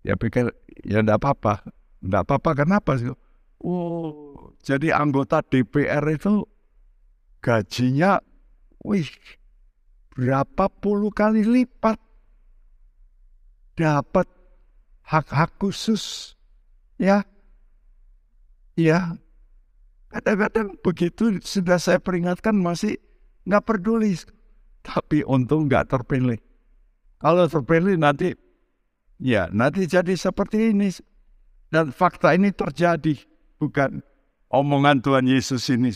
Ya pikir, ya enggak apa-apa. Enggak apa-apa, kenapa sih? Oh, jadi anggota DPR itu gajinya, wih, berapa puluh kali lipat dapat hak-hak khusus, ya, ya. Kadang-kadang begitu sudah saya peringatkan masih nggak peduli. Tapi untung nggak terpilih. Kalau terpilih nanti, ya nanti jadi seperti ini. Dan fakta ini terjadi, bukan omongan Tuhan Yesus ini.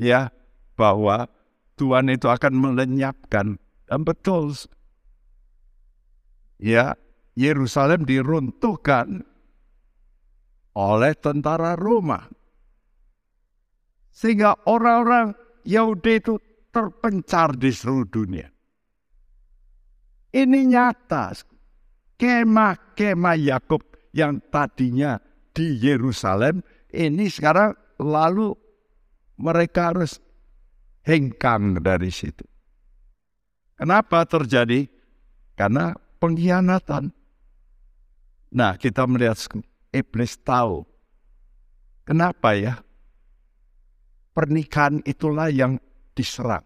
Ya, bahwa Tuhan itu akan melenyapkan. Dan betul, ya Yerusalem diruntuhkan oleh tentara Roma. Sehingga orang-orang Yahudi itu terpencar di seluruh dunia. Ini nyata. Kemah-kemah Yakub yang tadinya di Yerusalem, ini sekarang lalu mereka harus hengkang dari situ. Kenapa terjadi? Karena pengkhianatan. Nah, kita melihat iblis tahu. Kenapa ya? Pernikahan itulah yang diserang.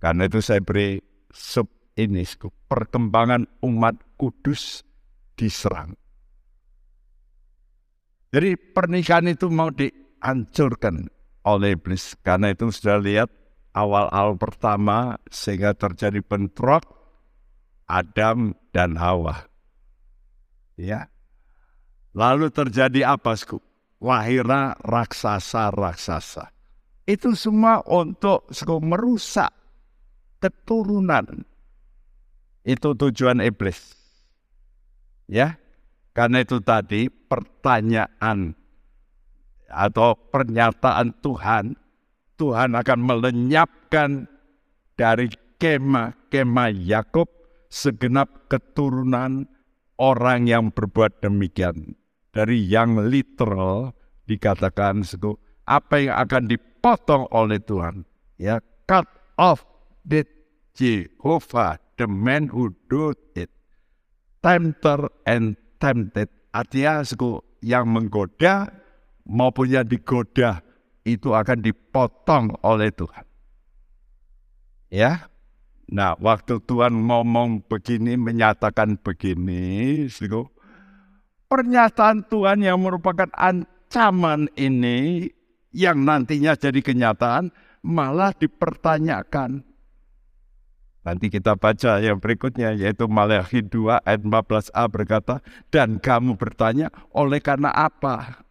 Karena itu saya beri sub ini, perkembangan umat kudus diserang. Jadi pernikahan itu mau dihancurkan oleh iblis. Karena itu sudah lihat awal-awal pertama sehingga terjadi bentrok. Adam dan Hawa. Ya. Lalu terjadi apa, Sku? Lahirlah raksasa-raksasa. Itu semua untuk merusak keturunan. Itu tujuan iblis. Ya. Karena itu tadi pertanyaan atau pernyataan Tuhan, Tuhan akan melenyapkan dari kemah-kemah Yakub segenap keturunan orang yang berbuat demikian. Dari yang literal dikatakan apa yang akan dipotong oleh Tuhan. Ya, cut off the Jehovah, the man who do it. Tempter and tempted. Artinya yang menggoda maupun yang digoda itu akan dipotong oleh Tuhan. Ya, Nah, waktu Tuhan ngomong begini, menyatakan begini, pernyataan Tuhan yang merupakan ancaman ini, yang nantinya jadi kenyataan, malah dipertanyakan. Nanti kita baca yang berikutnya, yaitu Maleakhi 2 ayat 14a berkata, dan kamu bertanya, oleh karena apa?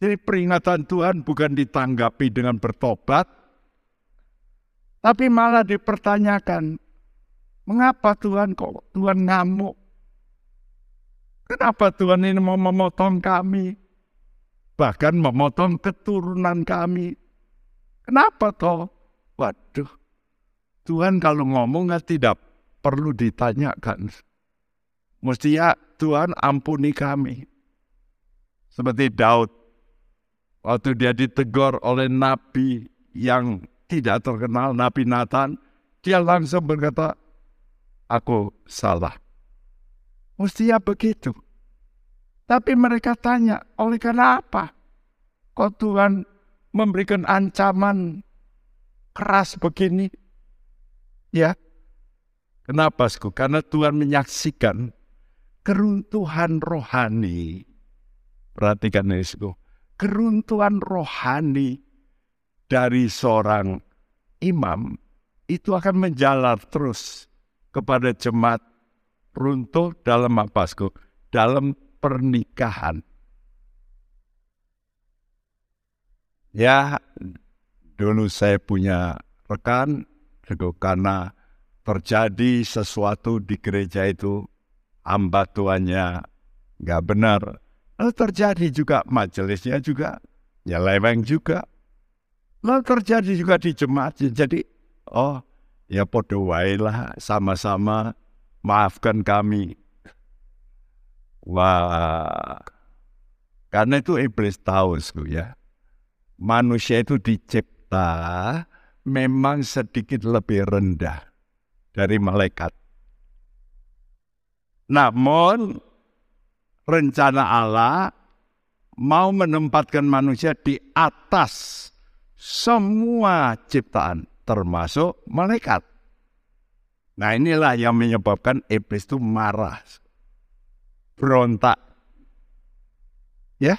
Jadi peringatan Tuhan bukan ditanggapi dengan bertobat, tapi malah dipertanyakan, mengapa Tuhan kok Tuhan ngamuk? Kenapa Tuhan ini mau memotong kami? Bahkan memotong keturunan kami. Kenapa toh? Waduh, Tuhan kalau ngomong kan tidak perlu ditanyakan. Mestinya Tuhan ampuni kami. Seperti Daud, waktu dia ditegur oleh nabi yang tidak terkenal Nabi Nathan, dia langsung berkata, aku salah. Mestinya begitu. Tapi mereka tanya, oleh karena apa? Kok Tuhan memberikan ancaman keras begini? Ya, kenapa, Sku? Karena Tuhan menyaksikan keruntuhan rohani. Perhatikan ini, Sku. Keruntuhan rohani dari seorang imam itu akan menjalar terus kepada jemaat runtuh dalam apasku dalam pernikahan. Ya, dulu saya punya rekan, karena terjadi sesuatu di gereja itu, hamba tuannya nggak benar. Lalu terjadi juga majelisnya juga nyeleweng juga. Lalu terjadi juga di jemaat. Jadi, oh ya podo lah sama-sama maafkan kami. Wah, karena itu iblis tahu ya. Manusia itu dicipta memang sedikit lebih rendah dari malaikat. Namun rencana Allah mau menempatkan manusia di atas semua ciptaan termasuk malaikat. Nah inilah yang menyebabkan iblis itu marah, berontak. Ya,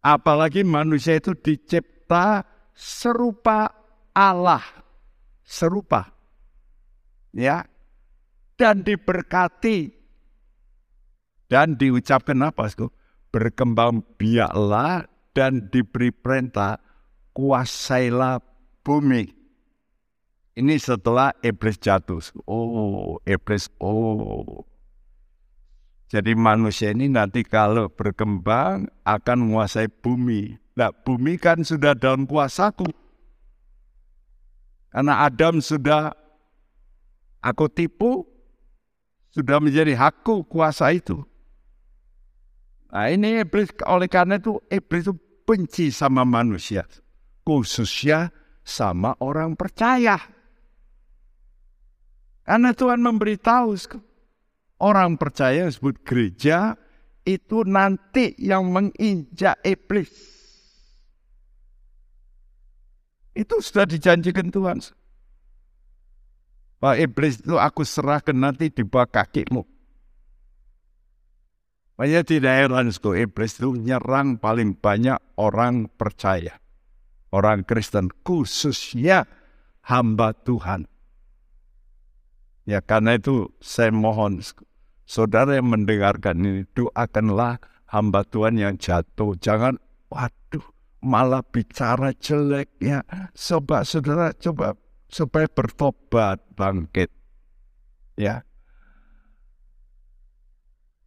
apalagi manusia itu dicipta serupa Allah, serupa, ya, dan diberkati dan diucapkan apa? Berkembang biaklah dan diberi perintah kuasailah bumi. Ini setelah iblis jatuh. Oh, iblis, oh. Jadi manusia ini nanti kalau berkembang akan menguasai bumi. Nah, bumi kan sudah dalam kuasaku. Karena Adam sudah aku tipu, sudah menjadi hakku kuasa itu. Nah ini iblis, oleh karena itu iblis itu benci sama manusia khususnya sama orang percaya. Karena Tuhan memberitahu orang percaya disebut gereja itu nanti yang menginjak iblis. Itu sudah dijanjikan Tuhan. Bahwa iblis itu aku serahkan nanti di bawah kakimu. Makanya tidak heran, iblis itu menyerang paling banyak orang percaya orang Kristen, khususnya hamba Tuhan. Ya karena itu saya mohon saudara yang mendengarkan ini doakanlah hamba Tuhan yang jatuh. Jangan waduh malah bicara jelek ya. Coba saudara coba supaya bertobat bangkit. Ya.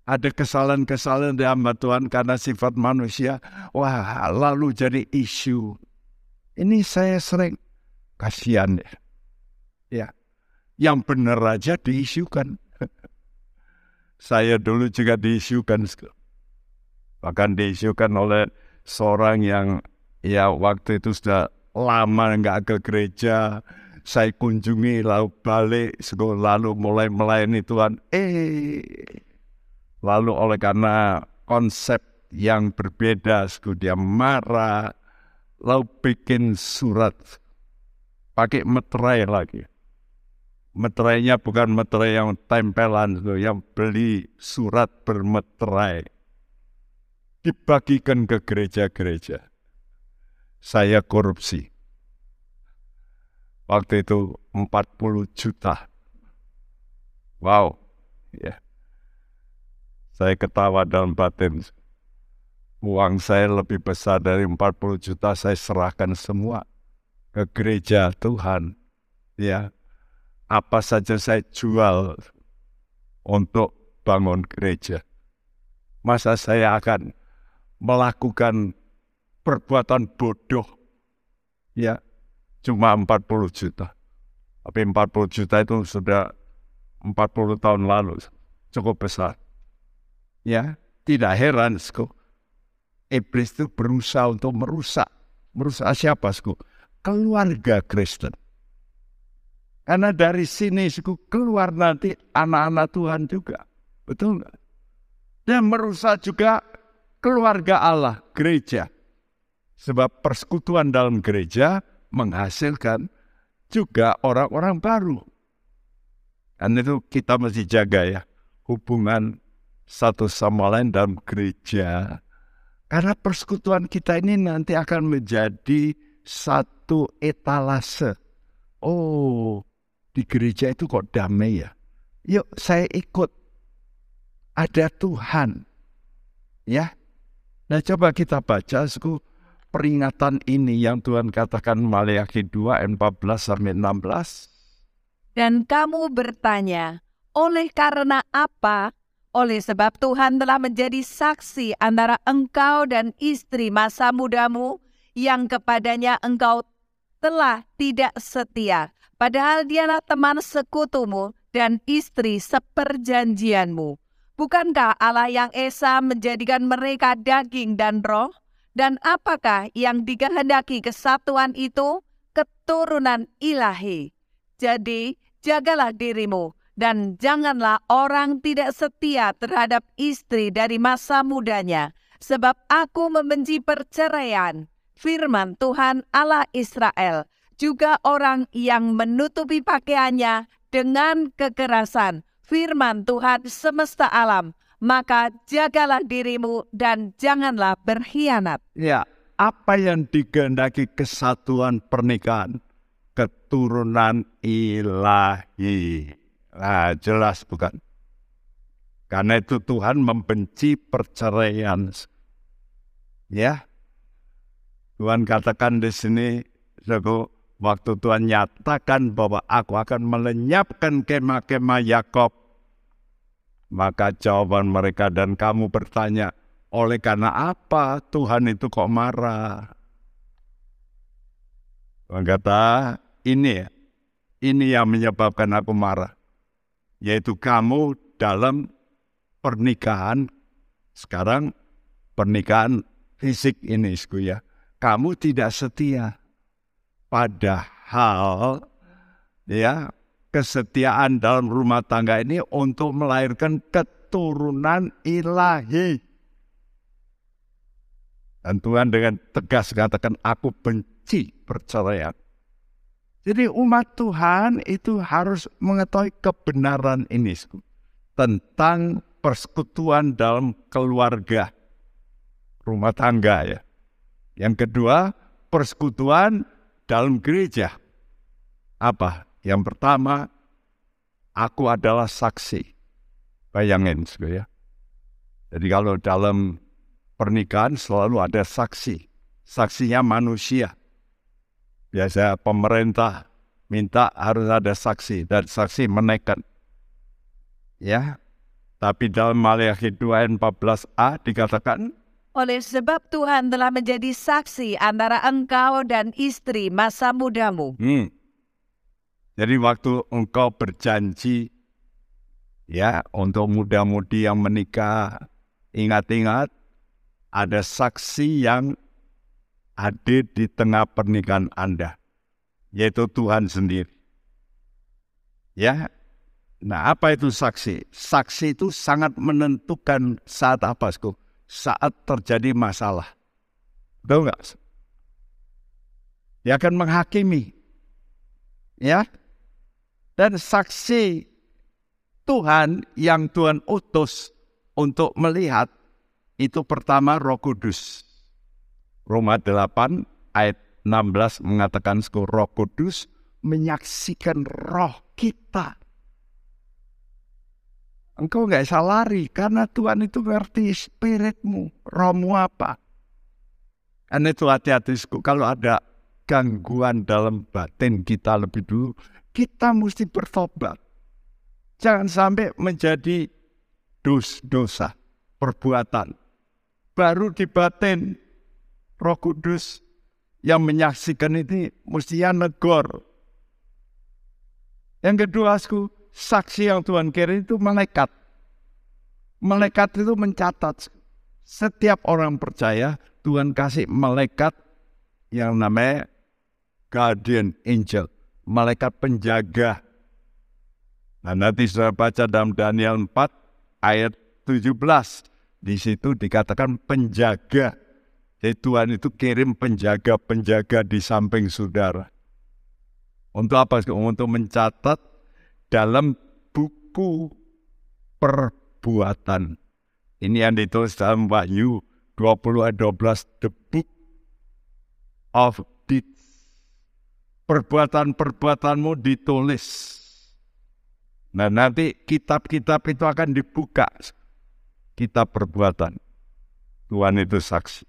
Ada kesalahan-kesalahan di hamba Tuhan karena sifat manusia. Wah, lalu jadi isu. Ini saya sering kasihan ya. Ya, yang benar aja diisukan. <laughs> saya dulu juga diisukan. Bahkan diisukan oleh seorang yang ya waktu itu sudah lama nggak ke gereja, saya kunjungi lalu balik lalu mulai melayani Tuhan eh lalu oleh karena konsep yang berbeda dia marah lalu bikin surat pakai meterai lagi meterainya bukan meterai yang tempelan yang beli surat bermeterai dibagikan ke gereja-gereja saya korupsi Waktu itu 40 juta. Wow. Ya. Saya ketawa dalam batin. Uang saya lebih besar dari 40 juta saya serahkan semua ke gereja Tuhan. Ya. Apa saja saya jual untuk bangun gereja. Masa saya akan melakukan perbuatan bodoh ya cuma 40 juta. Tapi 40 juta itu sudah 40 tahun lalu, cukup besar. Ya, tidak heran, sku. Iblis itu berusaha untuk merusak. Merusak siapa, sku? Keluarga Kristen. Karena dari sini, sku, keluar nanti anak-anak Tuhan juga. Betul nggak? Dan merusak juga keluarga Allah, gereja. Sebab persekutuan dalam gereja menghasilkan juga orang-orang baru. Dan itu kita mesti jaga ya hubungan satu sama lain dalam gereja. Karena persekutuan kita ini nanti akan menjadi satu etalase. Oh, di gereja itu kok damai ya. Yuk saya ikut. Ada Tuhan. Ya. Nah coba kita baca suku peringatan ini yang Tuhan katakan Maleakhi 2 ayat 14 sampai 16. Dan kamu bertanya, oleh karena apa? Oleh sebab Tuhan telah menjadi saksi antara engkau dan istri masa mudamu yang kepadanya engkau telah tidak setia. Padahal dialah teman sekutumu dan istri seperjanjianmu. Bukankah Allah yang Esa menjadikan mereka daging dan roh? Dan apakah yang dikehendaki kesatuan itu? Keturunan ilahi. Jadi, jagalah dirimu dan janganlah orang tidak setia terhadap istri dari masa mudanya, sebab aku membenci perceraian. Firman Tuhan Allah Israel, juga orang yang menutupi pakaiannya dengan kekerasan. Firman Tuhan semesta alam, maka jagalah dirimu dan janganlah berkhianat. Ya, apa yang digendaki kesatuan pernikahan? Keturunan ilahi. Nah, jelas bukan? Karena itu Tuhan membenci perceraian. Ya, Tuhan katakan di sini, waktu Tuhan nyatakan bahwa aku akan melenyapkan kemah-kemah Yakob maka jawaban mereka dan kamu bertanya, oleh karena apa Tuhan itu kok marah? Tuhan kata, ini ya, ini yang menyebabkan aku marah. Yaitu kamu dalam pernikahan, sekarang pernikahan fisik ini, ya. Kamu tidak setia. Padahal, ya, kesetiaan dalam rumah tangga ini untuk melahirkan keturunan ilahi. Dan Tuhan dengan tegas katakan, aku benci perceraian. Jadi umat Tuhan itu harus mengetahui kebenaran ini tentang persekutuan dalam keluarga, rumah tangga ya. Yang kedua, persekutuan dalam gereja. Apa? Yang pertama, aku adalah saksi. Bayangin, ya. Jadi kalau dalam pernikahan selalu ada saksi. Saksinya manusia. Biasa pemerintah minta harus ada saksi dan saksi menekan. Ya. Tapi dalam Maliaki 2 ayat 14a dikatakan oleh sebab Tuhan telah menjadi saksi antara engkau dan istri masa mudamu. Hmm. Jadi waktu engkau berjanji ya untuk muda-mudi yang menikah, ingat-ingat ada saksi yang hadir di tengah pernikahan Anda, yaitu Tuhan sendiri. Ya, nah apa itu saksi? Saksi itu sangat menentukan saat apa, Sku? Saat terjadi masalah. Betul nggak? Dia akan menghakimi. Ya. Dan saksi Tuhan yang Tuhan utus untuk melihat itu pertama Roh Kudus. Roma 8 ayat 16 mengatakan Roh Kudus menyaksikan roh kita Engkau nggak bisa lari karena Tuhan itu ngerti spiritmu, rohmu apa. Dan itu hati-hati kalau ada gangguan dalam batin kita lebih dulu, kita mesti bertobat. Jangan sampai menjadi dos dosa, perbuatan. Baru di batin roh kudus yang menyaksikan ini mestinya negor. Yang kedua, aku, saksi yang Tuhan kirim itu malaikat. Malaikat itu mencatat setiap orang percaya Tuhan kasih malaikat yang namanya guardian angel, malaikat penjaga. Nah, nanti sudah baca dalam Daniel 4 ayat 17. Di situ dikatakan penjaga. Jadi Tuhan itu kirim penjaga-penjaga di samping saudara. Untuk apa? Untuk mencatat dalam buku perbuatan. Ini yang ditulis dalam Wahyu 20 ayat 12, the book of deeds. Perbuatan-perbuatanmu ditulis. Nah nanti kitab-kitab itu akan dibuka. Kitab perbuatan. Tuhan itu saksi.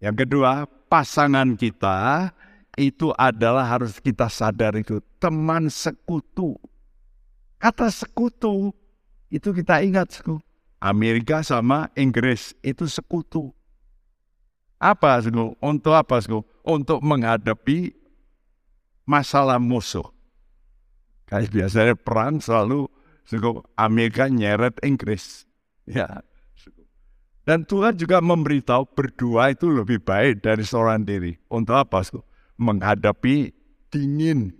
Yang kedua, pasangan kita itu adalah harus kita sadar itu teman sekutu. Kata sekutu itu kita ingat sekutu. Amerika sama Inggris itu sekutu. Apa sekutu? Untuk apa sekutu? Untuk menghadapi masalah musuh. Kayak biasanya perang selalu sekutu Amerika nyeret Inggris. Ya. Dan Tuhan juga memberitahu berdua itu lebih baik dari seorang diri. Untuk apa? Sekutu? Menghadapi dingin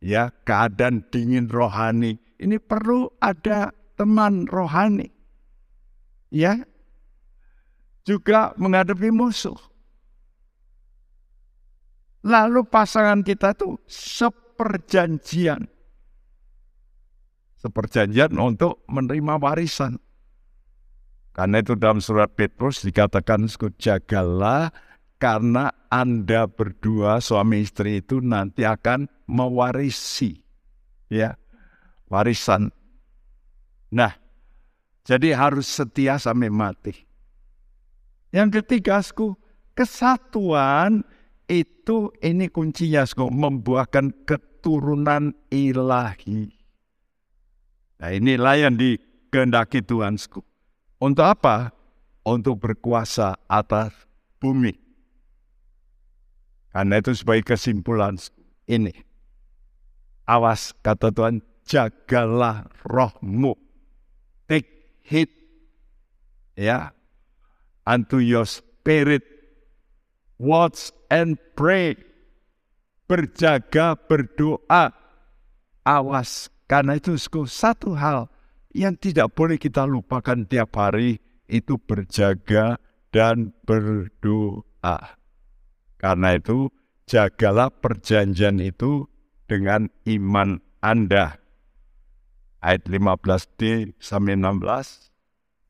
ya keadaan dingin rohani. Ini perlu ada teman rohani ya juga menghadapi musuh. Lalu pasangan kita itu seperjanjian. Seperjanjian untuk menerima warisan. Karena itu dalam surat Petrus dikatakan jagalah karena Anda berdua suami istri itu nanti akan mewarisi ya warisan. Nah, jadi harus setia sampai mati. Yang ketiga, sku, kesatuan itu ini kuncinya, sku, membuahkan keturunan ilahi. Nah, inilah yang dikehendaki Tuhan, sku. Untuk apa? Untuk berkuasa atas bumi. Karena itu sebagai kesimpulan ini. Awas kata Tuhan, jagalah rohmu. Take heed ya unto your spirit. Watch and pray. Berjaga, berdoa. Awas, karena itu satu hal yang tidak boleh kita lupakan tiap hari itu berjaga dan berdoa. Karena itu, jagalah perjanjian itu dengan iman Anda. Ayat 15d sampai 16.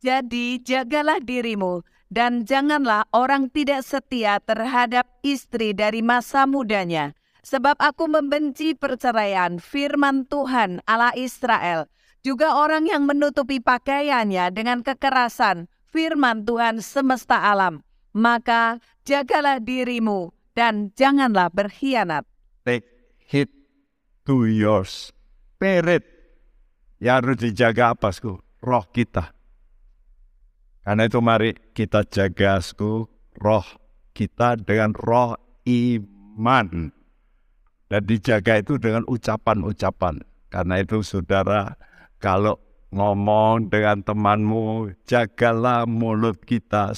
Jadi jagalah dirimu dan janganlah orang tidak setia terhadap istri dari masa mudanya, Sebab aku membenci perceraian, firman Tuhan Allah Israel. Juga orang yang menutupi pakaiannya dengan kekerasan, firman Tuhan semesta alam. Maka jagalah dirimu dan janganlah berkhianat. Take it to your spirit. Ya harus dijaga apa, sku? Roh kita. Karena itu mari kita jaga, sku, roh kita dengan roh iman. Dan dijaga itu dengan ucapan-ucapan. Karena itu saudara, kalau ngomong dengan temanmu, jagalah mulut kita.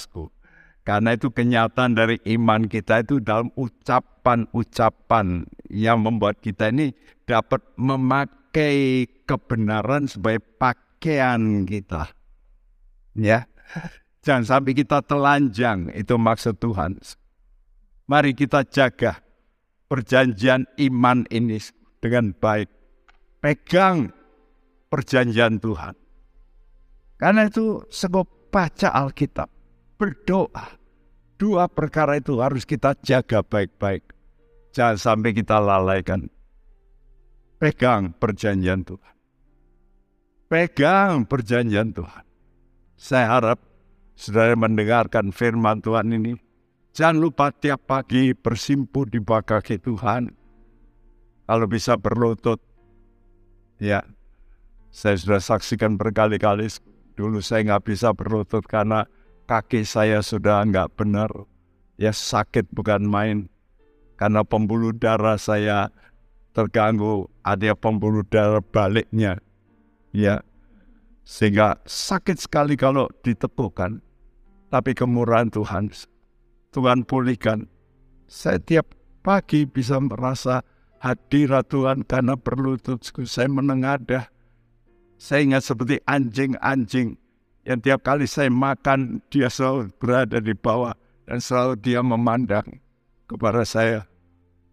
Karena itu kenyataan dari iman kita itu dalam ucapan-ucapan yang membuat kita ini dapat memakai kebenaran sebagai pakaian kita. Ya, jangan sampai kita telanjang, itu maksud Tuhan. Mari kita jaga perjanjian iman ini dengan baik. Pegang perjanjian Tuhan. Karena itu sebab baca Alkitab, berdoa. Dua perkara itu harus kita jaga baik-baik. Jangan sampai kita lalaikan. Pegang perjanjian Tuhan. Pegang perjanjian Tuhan. Saya harap saudara mendengarkan firman Tuhan ini Jangan lupa tiap pagi bersimpu di bawah kaki Tuhan. Kalau bisa berlutut. Ya, saya sudah saksikan berkali-kali. Dulu saya nggak bisa berlutut karena kaki saya sudah nggak benar. Ya sakit bukan main. Karena pembuluh darah saya terganggu. Ada pembuluh darah baliknya. Ya, sehingga sakit sekali kalau ditepukan. Tapi kemurahan Tuhan Tuhan pulihkan. Saya tiap pagi bisa merasa hadirat Tuhan karena berlututku. Saya menengadah. Saya ingat seperti anjing-anjing yang tiap kali saya makan dia selalu berada di bawah dan selalu dia memandang kepada saya.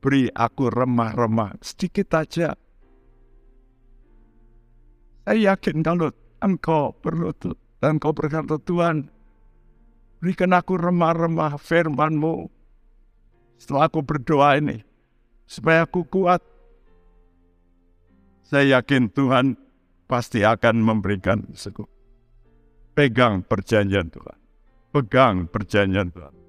Beri aku remah-remah sedikit aja. Saya yakin kalau engkau berlutut dan engkau berkata Tuhan Berikan aku remah-remah firman-Mu. Setelah aku berdoa ini, supaya aku kuat. Saya yakin Tuhan pasti akan memberikan seku. Pegang perjanjian Tuhan. Pegang perjanjian Tuhan.